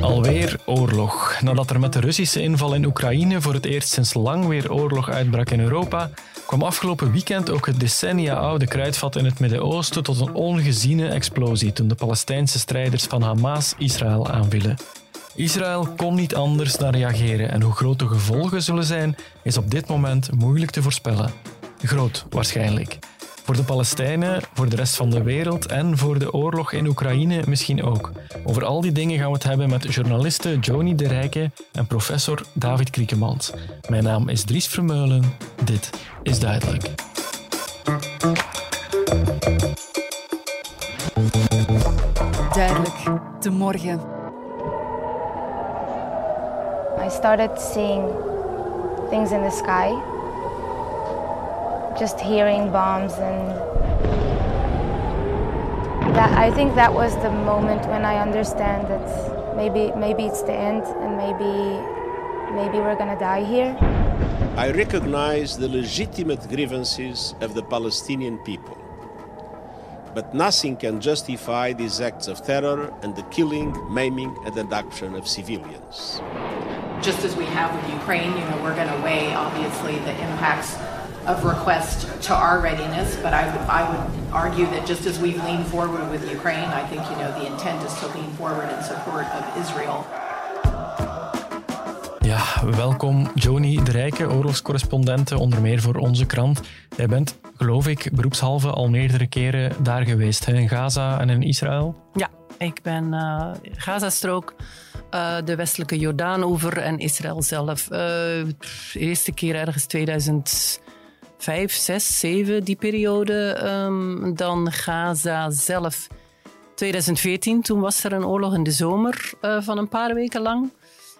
Alweer oorlog. Nadat er met de Russische inval in Oekraïne voor het eerst sinds lang weer oorlog uitbrak in Europa, kwam afgelopen weekend ook het decennia oude kruidvat in het Midden-Oosten tot een ongeziene explosie toen de Palestijnse strijders van Hamas Israël aanvielen. Israël kon niet anders dan reageren en hoe groot de gevolgen zullen zijn, is op dit moment moeilijk te voorspellen. Groot waarschijnlijk. Voor de Palestijnen, voor de rest van de wereld en voor de oorlog in Oekraïne misschien ook. Over al die dingen gaan we het hebben met journaliste Joni de Rijke en professor David Kriekemans. Mijn naam is Dries Vermeulen. Dit is duidelijk. Duidelijk, de morgen. I started seeing things in the sky. Just hearing bombs and that I think that was the moment when I understand that maybe maybe it's the end and maybe maybe we're gonna die here. I recognize the legitimate grievances of the Palestinian people. But nothing can justify these acts of terror and the killing, maiming, and abduction of civilians. just as we have with Ukraine, you know, we're going to weigh obviously the impacts of request to our readiness, but I would, I would argue that just as we've leaned forward with Ukraine, I think, you know, the intent is to lean forward in support of Israel. Ja, welkom Joni de Rijke, oorlogscorrespondente, onder meer voor onze krant. Jij bent, geloof ik, beroepshalve al meerdere keren daar geweest, hè, in Gaza en in Israël. Ja, ik ben uh, Gazastrook, uh, de westelijke Jordaanoever en Israël zelf. Uh, de eerste keer ergens 2005, 6, 7, die periode. Um, dan Gaza zelf 2014, toen was er een oorlog in de zomer uh, van een paar weken lang.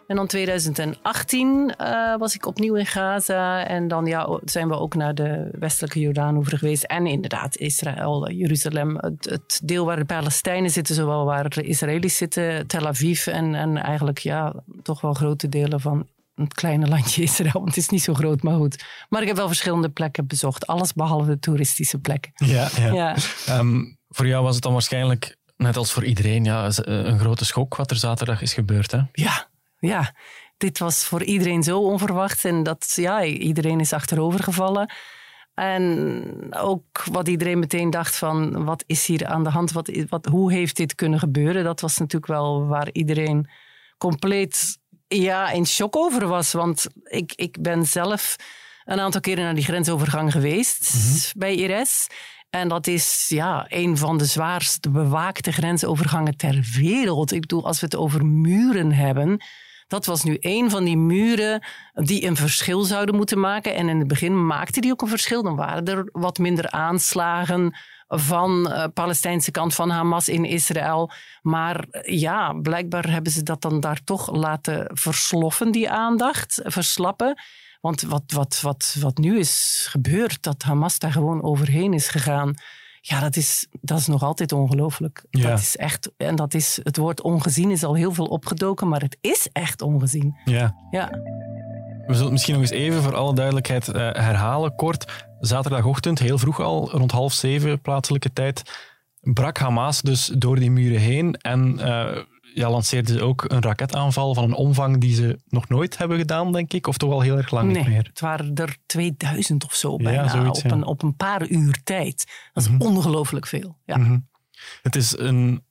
En dan 2018 uh, was ik opnieuw in Gaza. En dan ja, zijn we ook naar de westelijke Jordaanoever geweest. En inderdaad, Israël, Jeruzalem. Het, het, deel waar de Palestijnen zitten, zowel waar de Israëli's zitten, Tel Aviv. En, en eigenlijk ja, toch wel grote delen van het kleine landje Israël. Want het is niet zo groot, maar goed. Maar ik heb wel verschillende plekken bezocht. Alles behalve de toeristische plekken. Ja, ja. ja. Um, voor jou was het dan waarschijnlijk, net als voor iedereen, ja, een grote schok wat er zaterdag is gebeurd. Hè? Ja, ja, dit was voor iedereen zo onverwacht. En dat, ja, iedereen is achterover gevallen. En ook wat iedereen meteen dacht van, wat is hier aan de hand? Wat, wat, hoe heeft dit kunnen gebeuren? Dat was natuurlijk wel waar iedereen compleet ja, in shock over was. Want ik, ik ben zelf een aantal keren naar die grensovergang geweest mm -hmm. bij IRS. En dat is ja, een van de zwaarst bewaakte grensovergangen ter wereld. Ik bedoel, als we het over muren hebben... Dat was nu een van die muren die een verschil zouden moeten maken. En in het begin maakte die ook een verschil. Dan waren er wat minder aanslagen van de Palestijnse kant van Hamas in Israël. Maar ja, blijkbaar hebben ze dat dan daar toch laten versloffen, die aandacht, verslappen. Want wat, wat, wat, wat nu is gebeurd, dat Hamas daar gewoon overheen is gegaan. Ja, dat is, dat is nog altijd ongelooflijk. Ja. Dat is echt, en dat is, het woord ongezien is al heel veel opgedoken, maar het is echt ongezien. Ja. ja. We zullen het misschien nog eens even voor alle duidelijkheid uh, herhalen, kort. Zaterdagochtend, heel vroeg al, rond half zeven plaatselijke tijd, brak Hamas dus door die muren heen en uh, ja, lanceerden ze ook een raketaanval van een omvang die ze nog nooit hebben gedaan, denk ik. Of toch al heel erg lang nee, niet meer. Het waren er 2000 of zo bijna, ja, zoiets, op, ja. een, op een paar uur tijd. Dat is mm -hmm. ongelooflijk veel. Ja. Mm -hmm. Het is een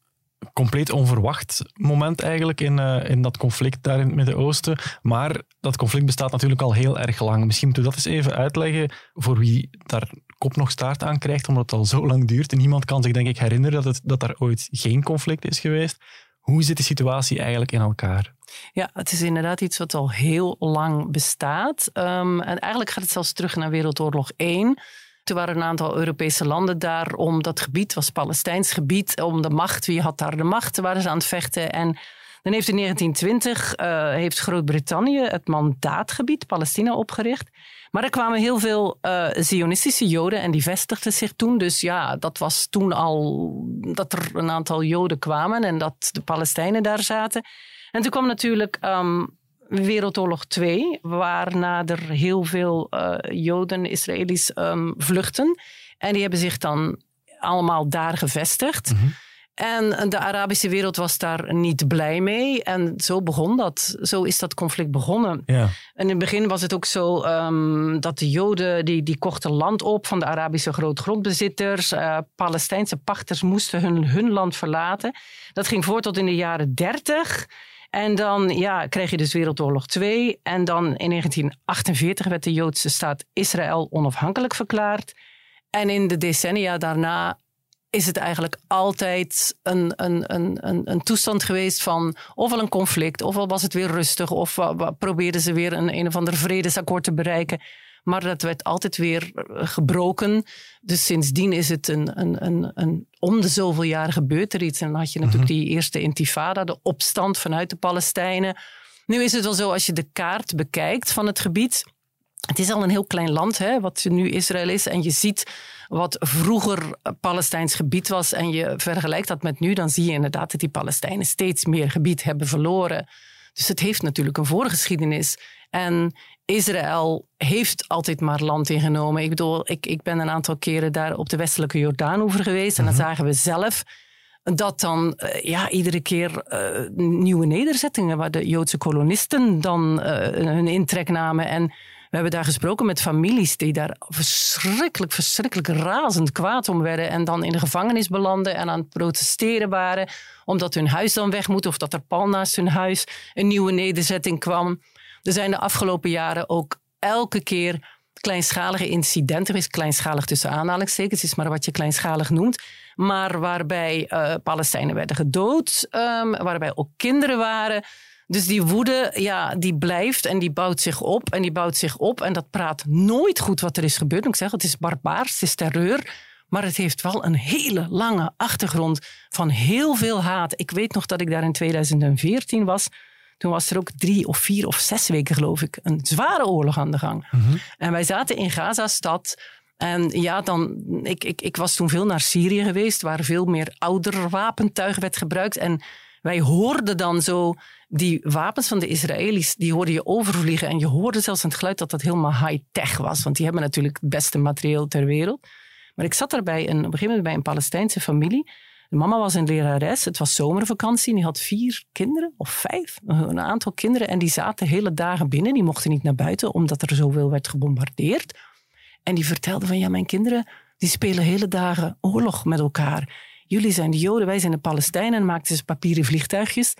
compleet onverwacht moment eigenlijk in, uh, in dat conflict daar in het Midden-Oosten. Maar dat conflict bestaat natuurlijk al heel erg lang. Misschien moeten we dat eens even uitleggen voor wie daar kop nog staart aan krijgt, omdat het al zo lang duurt. En niemand kan zich denk ik herinneren dat, het, dat daar ooit geen conflict is geweest. Hoe zit de situatie eigenlijk in elkaar? Ja, het is inderdaad iets wat al heel lang bestaat. Um, en eigenlijk gaat het zelfs terug naar Wereldoorlog 1. Toen waren een aantal Europese landen daar om dat gebied, was Palestijns gebied, om de macht. Wie had daar de macht? Waren ze aan het vechten. En dan heeft in 1920 uh, heeft Groot-Brittannië het mandaatgebied Palestina opgericht. Maar er kwamen heel veel uh, Zionistische Joden en die vestigden zich toen. Dus ja, dat was toen al dat er een aantal Joden kwamen en dat de Palestijnen daar zaten. En toen kwam natuurlijk um, Wereldoorlog 2, waarna er heel veel uh, Joden, Israëli's um, vluchten. En die hebben zich dan allemaal daar gevestigd. Mhm. Mm -hmm. En de Arabische wereld was daar niet blij mee. En zo begon dat. Zo is dat conflict begonnen. Ja. En in het begin was het ook zo um, dat de Joden die, die kochten land op van de Arabische grootgrondbezitters. Uh, Palestijnse pachters moesten hun, hun land verlaten. Dat ging voor tot in de jaren dertig. En dan ja, kreeg je dus Wereldoorlog 2. En dan in 1948 werd de Joodse staat Israël onafhankelijk verklaard. En in de decennia daarna is het eigenlijk altijd een, een, een, een, toestand geweest van ofwel een conflict, ofwel was het weer rustig, of probeerden ze weer een, een of ander vredesakkoord te bereiken. Maar dat werd altijd weer eh, gebroken. Dus sindsdien is het een, een, een, een om de zoveel jaar gebeurt er iets. En dan had je natuurlijk mhm. die eerste intifada, de opstand vanuit de Palestijnen. Nu is het wel zo, als je de kaart bekijkt van het gebied. Het is al een heel klein land, hè, wat nu Israël is. En je ziet wat vroeger Palestijns gebied was en je vergelijkt dat met nu, dan zie je inderdaad dat die Palestijnen steeds meer gebied hebben verloren. Dus het heeft natuurlijk een voorgeschiedenis. En Israël heeft altijd maar land ingenomen. Ik bedoel, ik, ik ben een aantal keren daar op de westelijke Jordaanoever geweest. En dan mhm. zagen we zelf dat dan uh, ja, iedere keer uh, nieuwe nederzettingen waar de Joodse kolonisten dan uh, hun intrek namen. En we hebben daar gesproken met families die daar verschrikkelijk, verschrikkelijk razend kwaad om werden. En dan in de gevangenis belanden en aan het protesteren waren. Omdat hun huis dan weg moet of dat er pal naast hun huis een nieuwe nederzetting kwam. Er zijn de afgelopen jaren ook elke keer kleinschalige incidenten geweest. Kleinschalig tussen aanhalingstekens, is maar wat je kleinschalig noemt. Maar waarbij uh, Palestijnen werden gedood, um, waarbij ook kinderen waren. Dus die woede, ja, die blijft en die bouwt zich op en die bouwt zich op. En dat praat nooit goed wat er is gebeurd. Ik zeg, het is barbaars, het is terreur. Maar het heeft wel een hele lange achtergrond van heel veel haat. Ik weet nog dat ik daar in 2014 was. Toen was er ook drie of vier of zes weken, geloof ik, een zware oorlog aan de gang. Mhm. En wij zaten in Gaza-stad. En ja, dan, ik, ik, ik was toen veel naar Syrië geweest, waar veel meer ouder wapentuig werd gebruikt. En wij hoorden dan zo die wapens van de Israëli's, die hoorde je overvliegen. En je hoorde zelfs het geluid dat dat helemaal high-tech was. Want die hebben natuurlijk het beste materieel ter wereld. Maar ik zat daarbij een, op een gegeven moment bij een Palestijnse familie. De mama was een lerares, het was zomervakantie. Die had vier kinderen, of vijf, een aantal kinderen. En die zaten hele dagen binnen. Die mochten niet naar buiten, omdat er zoveel werd gebombardeerd. En die vertelde van, ja, mijn kinderen, die spelen hele dagen oorlog met elkaar. Jullie zijn de Joden, wij zijn de Palestijnen. En maakten ze papieren vliegtuigjes.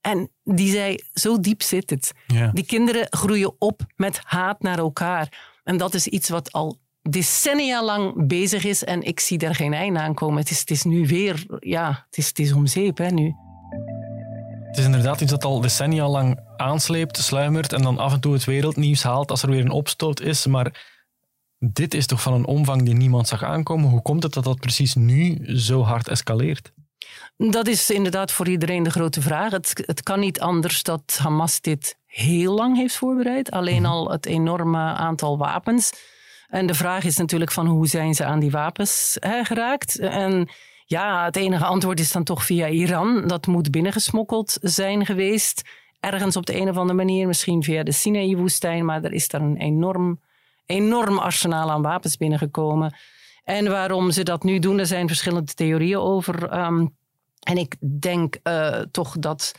En die zei, zo diep zit het. Die kinderen groeien op met haat naar elkaar. En dat is iets wat al decennia lang bezig is en ik zie daar geen einde aan komen. Het is, het is nu weer, ja, het is, het is om zeep hè, nu. Het is inderdaad iets dat al decennia lang aansleept, sluimert en dan af en toe het wereldnieuws haalt als er weer een opstoot is. Maar dit is toch van een omvang die niemand zag aankomen. Hoe komt het dat dat precies nu zo hard escaleert? Dat is inderdaad voor iedereen de grote vraag. Het, het kan niet anders dat Hamas dit heel lang heeft voorbereid. Alleen mhm. al het enorme aantal wapens. En de vraag is natuurlijk van hoe zijn ze aan die wapens geraakt? En ja, het enige antwoord is dan toch via Iran. Dat moet binnengesmokkeld zijn geweest. Ergens op de een of andere manier, misschien via de Sinaï-woestijn. Maar er is daar een enorm, enorm arsenaal aan wapens binnengekomen. En waarom ze dat nu doen, er zijn verschillende theorieën over. Ehm, en ik denk uh, toch dat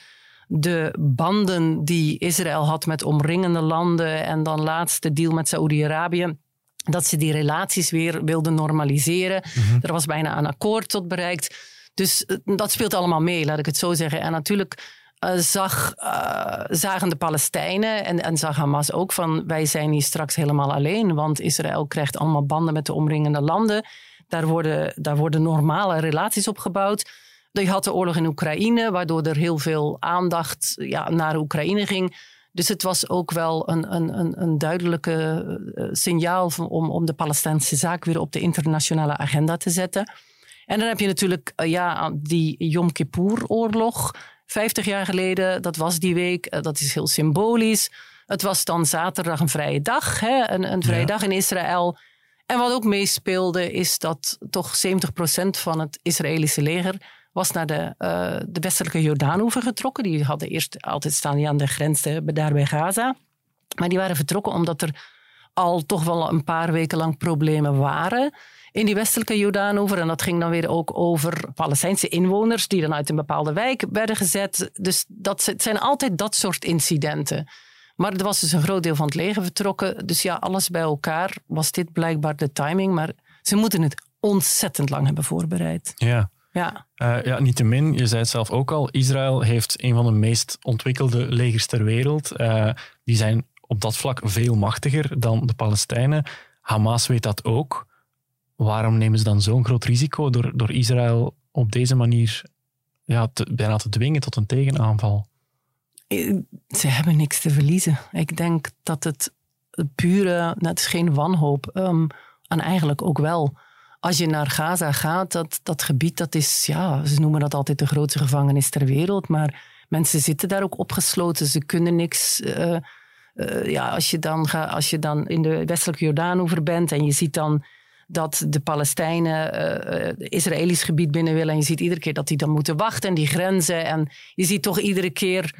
de banden die Israël had met omringende landen en dan laatst de deal met Saoedi-Arabië, dat ze die relaties weer wilden normaliseren. Mhm. Er was bijna een akkoord tot bereikt. Dus eh, dat speelt allemaal mee, laat ik het zo zeggen. En natuurlijk uh, zag, uh, zagen de Palestijnen en, en zag Hamas ook van wij zijn hier straks helemaal alleen, want Israël krijgt allemaal banden met de omringende landen. Daar worden, daar worden normale relaties opgebouwd. Je had de oorlog in Oekraïne, waardoor er heel veel aandacht ja, naar Oekraïne ging. Dus het was ook wel een, een, een duidelijke uh, signaal om, om de Palestijnse zaak weer op de internationale agenda te zetten. En dan heb je natuurlijk uh, ja, die Yom Kippur-oorlog. 50 jaar geleden, dat was die week, dat is heel symbolisch. Het was dan zaterdag een vrije dag, hè, een, een vrije dag in Israël. En wat ook meespeelde, is dat toch 70% van het Israëlische leger was naar de, uh, de westelijke Jordaanoever getrokken. Die hadden eerst altijd staan aan de grens daar bij Gaza. Maar die waren vertrokken omdat er al toch wel een paar weken lang problemen waren in die westelijke Jordaan over. En dat ging dan weer ook over Palestijnse inwoners die dan uit een bepaalde wijk werden gezet. Dus dat het zijn altijd dat soort incidenten. Maar er was dus een groot deel van het leger vertrokken. Dus ja, alles bij elkaar was dit blijkbaar de timing. Maar ze moeten het ontzettend lang hebben voorbereid. Ja. Ja. Uh, ja, niettemin, je zei het zelf ook al, Israël heeft een van de meest ontwikkelde legers ter wereld. Uh, die zijn op dat vlak veel machtiger dan de Palestijnen. Hamas weet dat ook. Waarom nemen ze dan zo'n groot risico door, door Israël op deze manier ja, te, bijna te dwingen tot een tegenaanval? Eh, ze hebben niks te verliezen. Ik denk dat het pure, net is geen wanhoop, um, en eigenlijk ook wel. Als je naar Gaza gaat, dat, dat gebied, dat is, ja, ze noemen dat altijd de grootste gevangenis ter wereld, maar mensen zitten daar ook opgesloten, ze kunnen niks. Uh, uh, ja, als je, dan ga, als je dan in de westelijke Jordaan over bent en je ziet dan dat de Palestijnen uh, Israëlisch gebied binnen willen en je ziet iedere keer dat die dan moeten wachten en die grenzen en je ziet toch iedere keer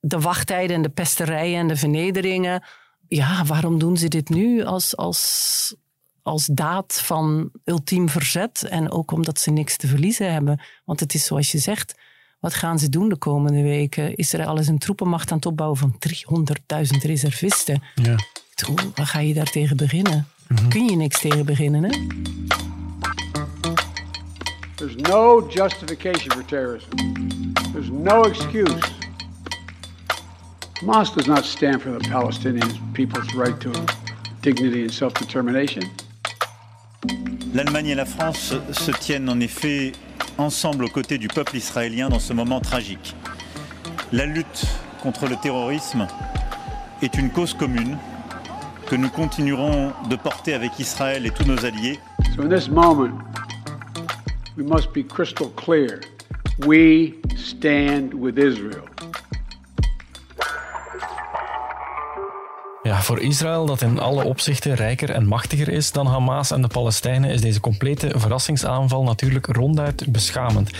de wachttijden en de pesterijen en de vernederingen. Ja, waarom doen ze dit nu als, als, als daad van ultiem verzet? En ook omdat ze niks te verliezen hebben. Want het is zoals je zegt, wat gaan ze doen de komende weken? Is er alles een troepenmacht aan het opbouwen van 300.000 reservisten? Ja. Waar ga je daar tegen beginnen? Mm -hmm. Kun je niks tegen beginnen, hè? There's no justification for terrorism. There's no excuse. Hamas does not stand for the Palestinian people's right to dignity and self-determination. L'Allemagne et la France se tiennent en effet ensemble aux côtés du peuple israélien dans ce moment tragique. La lutte contre le terrorisme est une cause commune que nous continuerons de porter avec Israël et tous nos alliés. So in this moment, we must be crystal clear. We stand with Israel. Voor Israël, dat in alle opzichten rijker en machtiger is dan Hamas en de Palestijnen, is deze complete verrassingsaanval natuurlijk ronduit beschamend.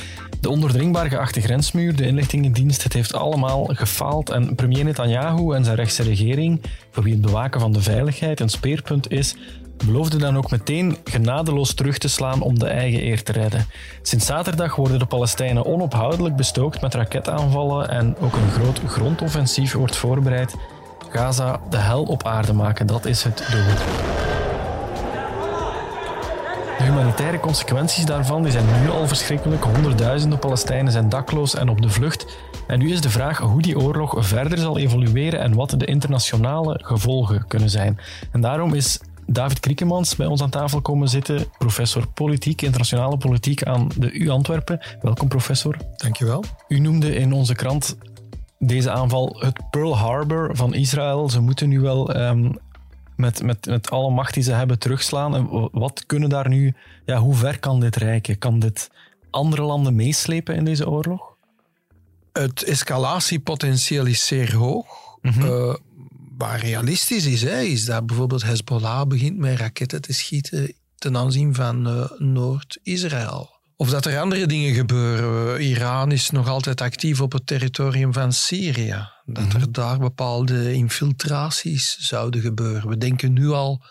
De onderdringbaar geachte grensmuur, de inlichtingendienst, het heeft allemaal gefaald en premier Netanyahu en zijn rechtse regering, voor wie het bewaken van de veiligheid een speerpunt is, beloofde dan ook meteen genadeloos terug te slaan om de eigen eer te redden. Sinds zaterdag worden de Palestijnen onophoudelijk bestookt met raketaanvallen en ook een groot grondoffensief wordt voorbereid. Gaza de hel op aarde maken, dat is het doel. De humanitaire consequenties daarvan die zijn nu al verschrikkelijk. Honderdduizenden Palestijnen zijn dakloos en op de vlucht. En nu is de vraag hoe die oorlog verder zal evolueren en wat de internationale gevolgen kunnen zijn. En daarom is David Kriekemans bij ons aan tafel komen zitten, professor politiek, internationale politiek aan de U Antwerpen. Welkom professor. Dankjewel. U noemde in onze krant deze aanval het Pearl Harbor van Israël. Ze moeten nu wel um, met, met, met alle macht die ze hebben terugslaan. En wat kunnen daar nu, ja, hoe ver kan dit reiken? Kan dit andere landen meeslepen in deze oorlog? Het escalatiepotentieel is zeer hoog. Mm -hmm. uh, waar realistisch is, hè, is dat bijvoorbeeld Hezbollah begint met raketten te schieten ten aanzien van uh, Noord-Israël. Of dat er andere dingen gebeuren. Iran is nog altijd actief op het territorium van Syrië. Dat er daar bepaalde infiltraties zouden gebeuren. We denken nu al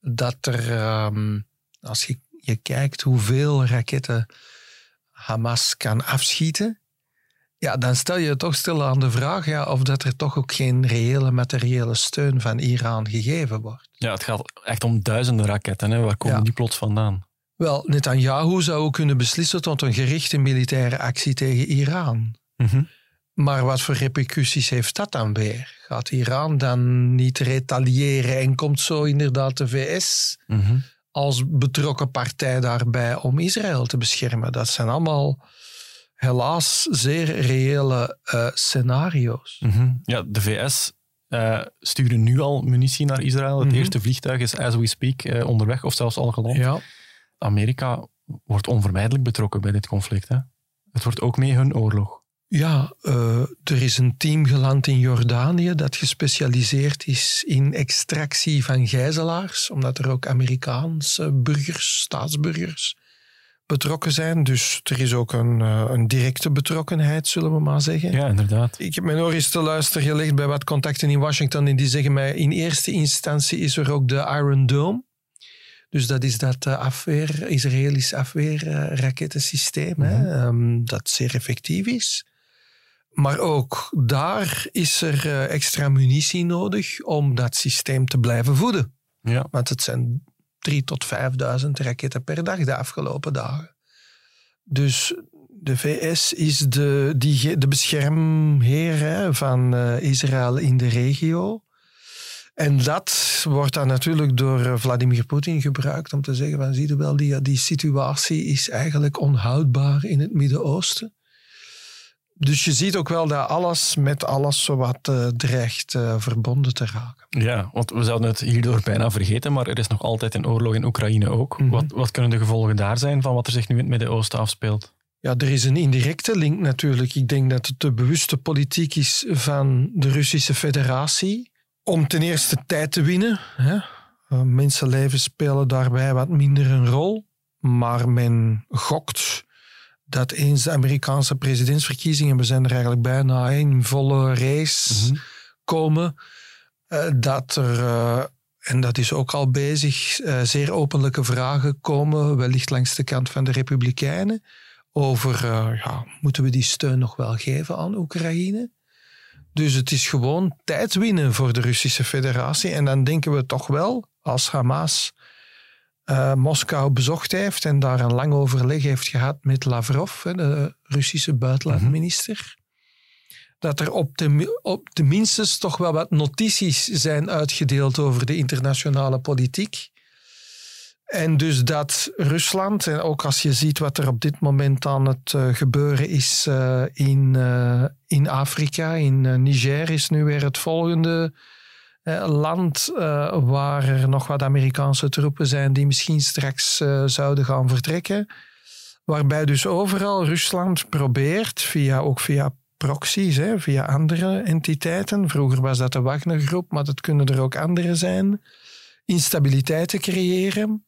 dat er, um, als je, je kijkt hoeveel raketten Hamas kan afschieten, ja, dan stel je toch stil aan de vraag ja, of dat er toch ook geen reële materiële steun van Iran gegeven wordt. Ja, het gaat echt om duizenden raketten. Hè? Waar komen ja. die plots vandaan? Wel, Netanyahu zou kunnen beslissen tot een gerichte militaire actie tegen Iran. Mm-hmm. Maar wat voor repercussies heeft dat dan weer? Gaat Iran dan niet retaliëren en komt zo inderdaad de VS mm-hmm. als betrokken partij daarbij om Israël te beschermen? Dat zijn allemaal helaas zeer reële uh, scenario's. Mm-hmm. Ja, de VS uh, sturen nu al munitie naar Israël. Het eerste vliegtuig is as we speak uh, onderweg of zelfs al geland. Ja. Amerika wordt onvermijdelijk betrokken bij dit conflict. Hè? Het wordt ook mee hun oorlog. Ja, uh, er is een team geland in Jordanië dat gespecialiseerd is in extractie van gijzelaars, omdat er ook Amerikaanse burgers, staatsburgers, betrokken zijn. Dus er is ook een, uh, een directe betrokkenheid, zullen we maar zeggen. Ja, inderdaad. Ik heb mijn oor eens te luisteren gelegd bij wat contacten in Washington en die zeggen mij in eerste instantie is er ook de Iron Dome. Dus dat is dat uh, afweer, Israëlisch afweerrakettensysteem, mm -hmm. dat zeer effectief is. Maar ook daar is er uh, extra munitie nodig om dat systeem te blijven voeden. Ja. Want het zijn 3.000 tot 5.000 raketten per dag de afgelopen dagen. Dus de VS is de, die, de beschermheer hè, van uh, Israël in de regio. En dat wordt dan natuurlijk door Vladimir Poetin gebruikt om te zeggen van zie je wel, die, die situatie is eigenlijk onhoudbaar in het Midden-Oosten. Dus je ziet ook wel dat alles met alles zowat uh, dreigt uh, verbonden te raken. Ja, want we zouden het hierdoor bijna vergeten, maar er is nog altijd een oorlog in Oekraïne ook. Mm -hmm. wat, wat kunnen de gevolgen daar zijn van wat er zich nu in het Midden-Oosten afspeelt? Ja, er is een indirecte link natuurlijk. Ik denk dat het de bewuste politiek is van de Russische federatie om ten eerste tijd te winnen. Hè. Uh, mensenlevens spelen daarbij wat minder een rol, maar men gokt dat eens de Amerikaanse presidentsverkiezingen, we zijn er eigenlijk bijna in volle race mm -hmm. komen, uh, dat er, uh, en dat is ook al bezig, zeer openlijke vragen komen, wellicht langs de kant van de Republikeinen, over ja, moeten we die steun nog wel geven aan Oekraïne? Dus het is gewoon tijd winnen voor de Russische federatie. En dan denken we toch wel, als Hamas uh, Moskou bezocht heeft en daar een lang overleg heeft gehad met Lavrov, de Russische buitenlandminister, mm -hmm. dat er op de, op de minstens toch wel wat notities zijn uitgedeeld over de internationale politiek. En dus dat Rusland, en ook als je ziet wat er op dit moment aan het uh, gebeuren is uh, in, in Afrika, in Niger is nu weer het volgende land waar er nog wat Amerikaanse troepen zijn die misschien straks zouden gaan vertrekken. Waarbij dus overal Rusland probeert, via, ook via proxies, hè, via andere entiteiten. Vroeger was dat de Wagner-groep, maar dat kunnen er ook andere zijn. Instabiliteit te creëren.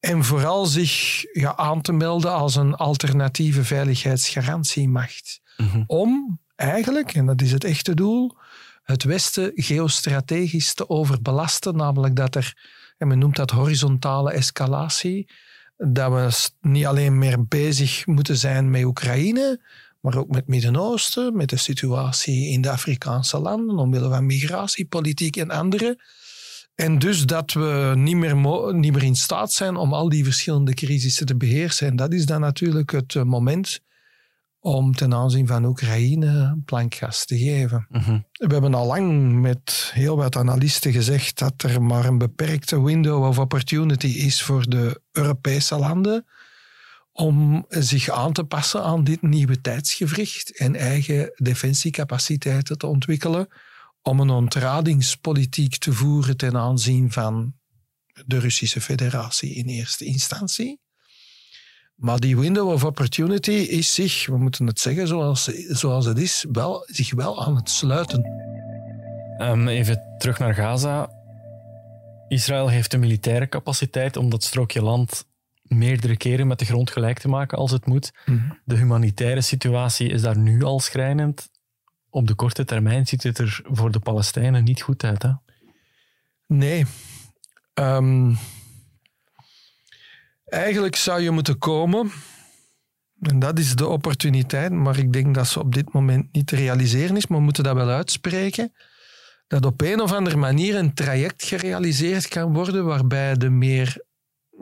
En vooral zich ja, aan te melden als een alternatieve veiligheidsgarantiemacht. Mm -hmm. Om eigenlijk, en dat is het echte doel, het Westen geostrategisch te overbelasten, namelijk dat er, en men noemt dat horizontale escalatie, dat we niet alleen meer bezig moeten zijn met Oekraïne, maar ook met het Midden-Oosten, met de situatie in de Afrikaanse landen, omwille van migratiepolitiek en andere. En dus dat we niet meer, niet meer in staat zijn om al die verschillende crisissen te beheersen. En dat is dan natuurlijk het moment om ten aanzien van Oekraïne plankgas te geven. Mm -hmm. We hebben al lang met heel wat analisten gezegd dat er maar een beperkte window of opportunity is voor de Europese landen om zich aan te passen aan dit nieuwe tijdsgevricht en eigen defensiecapaciteiten te ontwikkelen, om een ontradingspolitiek te voeren ten aanzien van de Russische Federatie in eerste instantie. Maar die window of opportunity is zich, we moeten het zeggen zoals, zoals het is, wel, zich wel aan het sluiten. Um, even terug naar Gaza. Israël heeft de militaire capaciteit om dat strookje land meerdere keren met de grond gelijk te maken als het moet. Mm -hmm. De humanitaire situatie is daar nu al schrijnend. Op de korte termijn ziet het er voor de Palestijnen niet goed uit. Hè? Nee. Um, Eigenlijk zou je moeten komen, en dat is de opportuniteit, maar ik denk dat ze op dit moment niet te realiseren is, maar we moeten dat wel uitspreken, dat op een of andere manier een traject gerealiseerd kan worden waarbij de meer,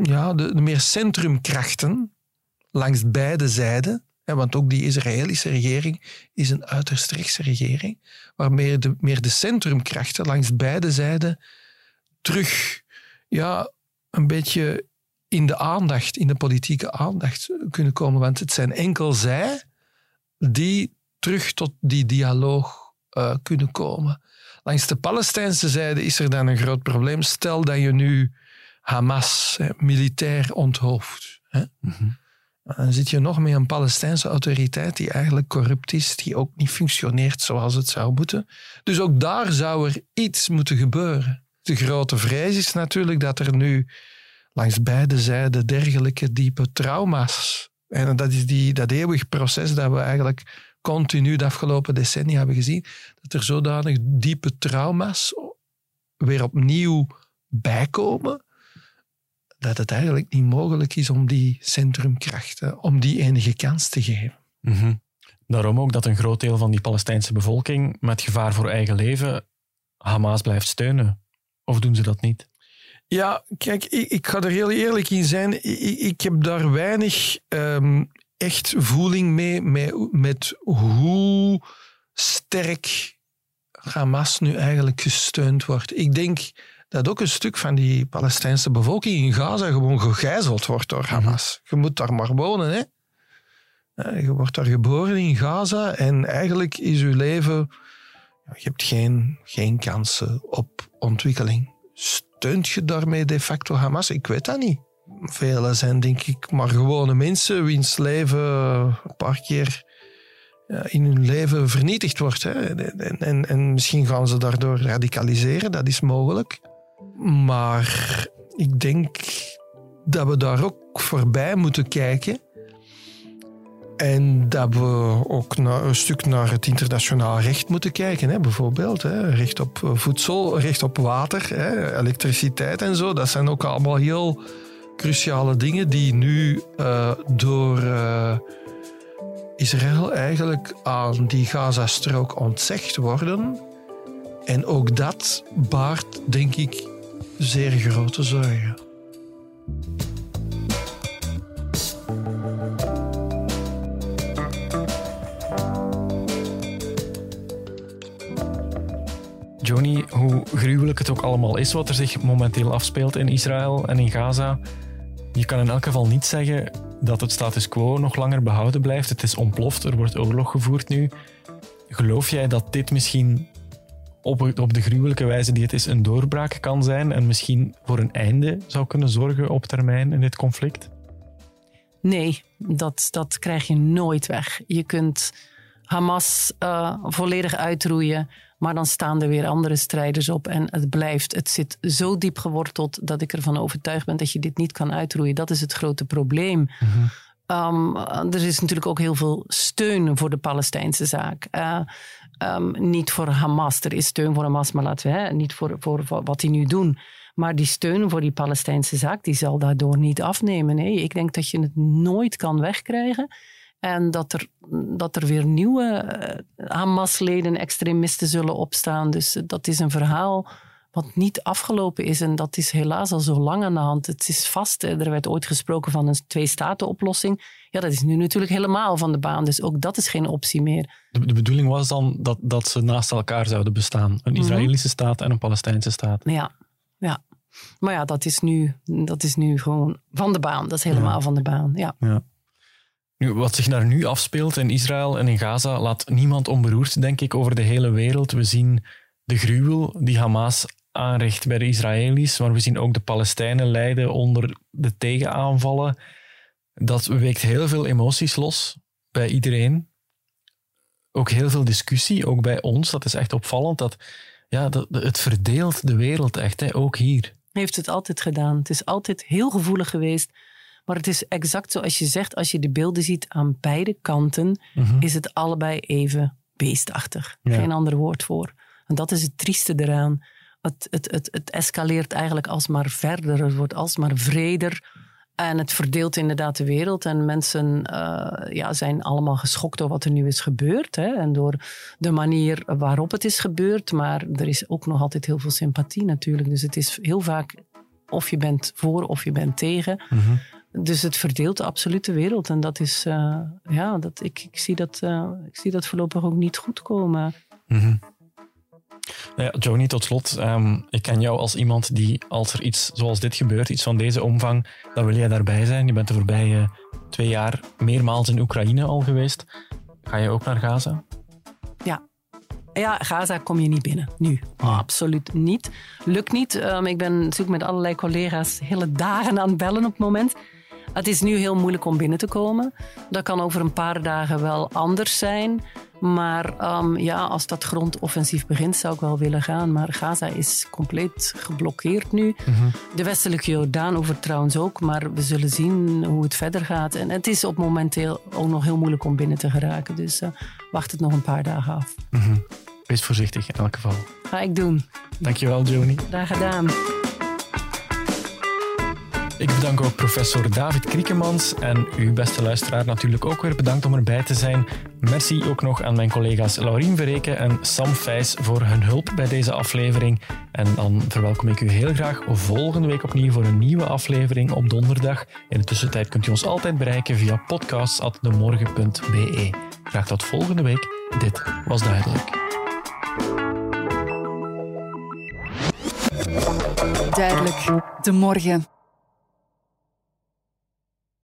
ja, de meer centrumkrachten langs beide zijden, want ook die Israëlische regering is een uiterst rechtse regering, waarmee de, meer de centrumkrachten langs beide zijden terug ja, een beetje in de aandacht, in de politieke aandacht kunnen komen. Want het zijn enkel zij die terug tot die dialoog uh, kunnen komen. Langs de Palestijnse zijde is er dan een groot probleem. Stel dat je nu Hamas militair onthoofd. Hè? -hmm. Dan zit je nog met een Palestijnse autoriteit die eigenlijk corrupt is, die ook niet functioneert zoals het zou moeten. Dus ook daar zou er iets moeten gebeuren. De grote vrees is natuurlijk dat er nu langs beide zijden dergelijke diepe trauma's. En dat is die, dat eeuwig proces dat we eigenlijk continu de afgelopen decennia hebben gezien, dat er zodanig diepe trauma's weer opnieuw bijkomen, dat het eigenlijk niet mogelijk is om die centrumkrachten, om die enige kans te geven. Mhm. Daarom ook dat een groot deel van die Palestijnse bevolking met gevaar voor eigen leven Hamas blijft steunen. Of doen ze dat niet? Ja, kijk, ik, ik ga er heel eerlijk in zijn. Ik, ik heb daar weinig ehm, echt voeling mee met, met hoe sterk Hamas nu eigenlijk gesteund wordt. Ik denk dat ook een stuk van die Palestijnse bevolking in Gaza gewoon gegijzeld wordt door Hamas. Je moet daar maar wonen, hè. Je wordt daar geboren in Gaza en eigenlijk is je leven... Je hebt geen, geen kansen op ontwikkeling. Steunt je daarmee de facto Hamas? Ik weet dat niet. Velen zijn denk ik maar gewone mensen wiens leven een paar keer in hun leven vernietigd wordt. Hè. En, en, en misschien gaan ze daardoor radicaliseren, dat is mogelijk. Maar ik denk dat we daar ook voorbij moeten kijken. En dat we ook naar, een stuk naar het internationaal recht moeten kijken. Hè. Bijvoorbeeld hè. recht op voedsel, recht op water, hè. elektriciteit en zo. Dat zijn ook allemaal heel cruciale dingen die nu uh, door uh, Israël eigenlijk aan die Gazastrook ontzegd worden. En ook dat baart, denk ik, zeer grote zorgen. Johnny, hoe gruwelijk het ook allemaal is wat er zich momenteel afspeelt in Israël en in Gaza, je kan in elk geval niet zeggen dat het status quo nog langer behouden blijft. Het is ontploft, er wordt oorlog gevoerd nu. Geloof jij dat dit misschien op, op de gruwelijke wijze die het is een doorbraak kan zijn en misschien voor een einde zou kunnen zorgen op termijn in dit conflict? Nee, dat, dat krijg je nooit weg. Je kunt Hamas uh, volledig uitroeien, maar dan staan er weer andere strijders op en het blijft. Het zit zo diep geworteld dat ik ervan overtuigd ben dat je dit niet kan uitroeien. Dat is het grote probleem. Mm -hmm. Um, er is natuurlijk ook heel veel steun voor de Palestijnse zaak. Uh, um, niet voor Hamas. Er is steun voor Hamas, maar laten we hè, niet voor, voor, wat die nu doen. Maar die steun voor die Palestijnse zaak, die zal daardoor niet afnemen. Nee, ik denk dat je het nooit kan wegkrijgen. En dat er, dat er weer nieuwe uh, Hamas-leden, extremisten zullen opstaan. Dus dat is een verhaal wat niet afgelopen is. En dat is helaas al zo lang aan de hand. Het is vast. Er werd ooit gesproken van een twee-staten-oplossing. Ja, dat is nu natuurlijk helemaal van de baan. Dus ook dat is geen optie meer. De, de bedoeling was dan dat, dat ze naast elkaar zouden bestaan. Een Israëlische staat en een Palestijnse staat. Ja, ja. Maar ja, dat is nu, dat is nu gewoon van de baan. Dat is helemaal ja. van de baan, ja. ja. Nu, wat zich daar nu afspeelt in Israël en in Gaza laat niemand onberoerd, denk ik, over de hele wereld. We zien de gruwel die Hamas aanricht bij de Israëli's, maar we zien ook de Palestijnen lijden onder de tegenaanvallen. Dat weekt heel veel emoties los bij iedereen. Ook heel veel discussie, ook bij ons. Dat is echt opvallend. Dat, ja, dat, het verdeelt de wereld echt, hè, ook hier. Heeft het altijd gedaan. Het is altijd heel gevoelig geweest. Maar het is exact zoals je zegt, als je de beelden ziet aan beide kanten, mm-hmm. is het allebei even beestachtig. Ja. Geen ander woord voor. En dat is het trieste eraan. Het, het, het, het escaleert eigenlijk alsmaar verder. Het wordt alsmaar vreder. En het verdeelt inderdaad de wereld. En mensen uh, ja, zijn allemaal geschokt door wat er nu is gebeurd. Hè, en door de manier waarop het is gebeurd. Maar er is ook nog altijd heel veel sympathie natuurlijk. Dus het is heel vaak of je bent voor of je bent tegen. Mm-hmm. Dus het verdeelt absoluut de wereld. En dat is, uh, ja, dat, ik, ik, zie dat, uh, ik zie dat voorlopig ook niet goed komen. Nou ja, Joni, tot slot. Um, ik ken jou als iemand die, als er iets zoals dit gebeurt, iets van deze omvang, dan wil jij daarbij zijn. Je bent de voorbije twee jaar meermaals in Oekraïne al geweest. Ga je ook naar Gaza? Ja. Ja, Gaza kom je niet binnen, nu. Oh, absoluut niet. Lukt niet. Um, ik ben natuurlijk met allerlei collega's hele dagen aan het bellen op het moment. Het is nu heel moeilijk om binnen te komen. Dat kan over een paar dagen wel anders zijn. Maar ehm, ja, als dat grondoffensief begint, zou ik wel willen gaan. Maar Gaza is compleet geblokkeerd nu. De westelijke Jordaan over trouwens ook. Maar we zullen zien hoe het verder gaat. En het is op momenteel ook nog heel moeilijk om binnen te geraken. Dus uh, wacht het nog een paar dagen af. Wees voorzichtig in elk geval. Ga ik doen. Dankjewel, Joni. Graag gedaan. Ik bedank ook professor David Kriekemans en u, beste luisteraar, natuurlijk ook weer bedankt om erbij te zijn. Merci ook nog aan mijn collega's Laurien Verreken en Sam Vijs voor hun hulp bij deze aflevering. En dan verwelkom ik u heel graag volgende week opnieuw voor een nieuwe aflevering op donderdag. In de tussentijd kunt u ons altijd bereiken via podcasts.demorgen.be. Graag tot volgende week. Dit was duidelijk. Duidelijk. De morgen.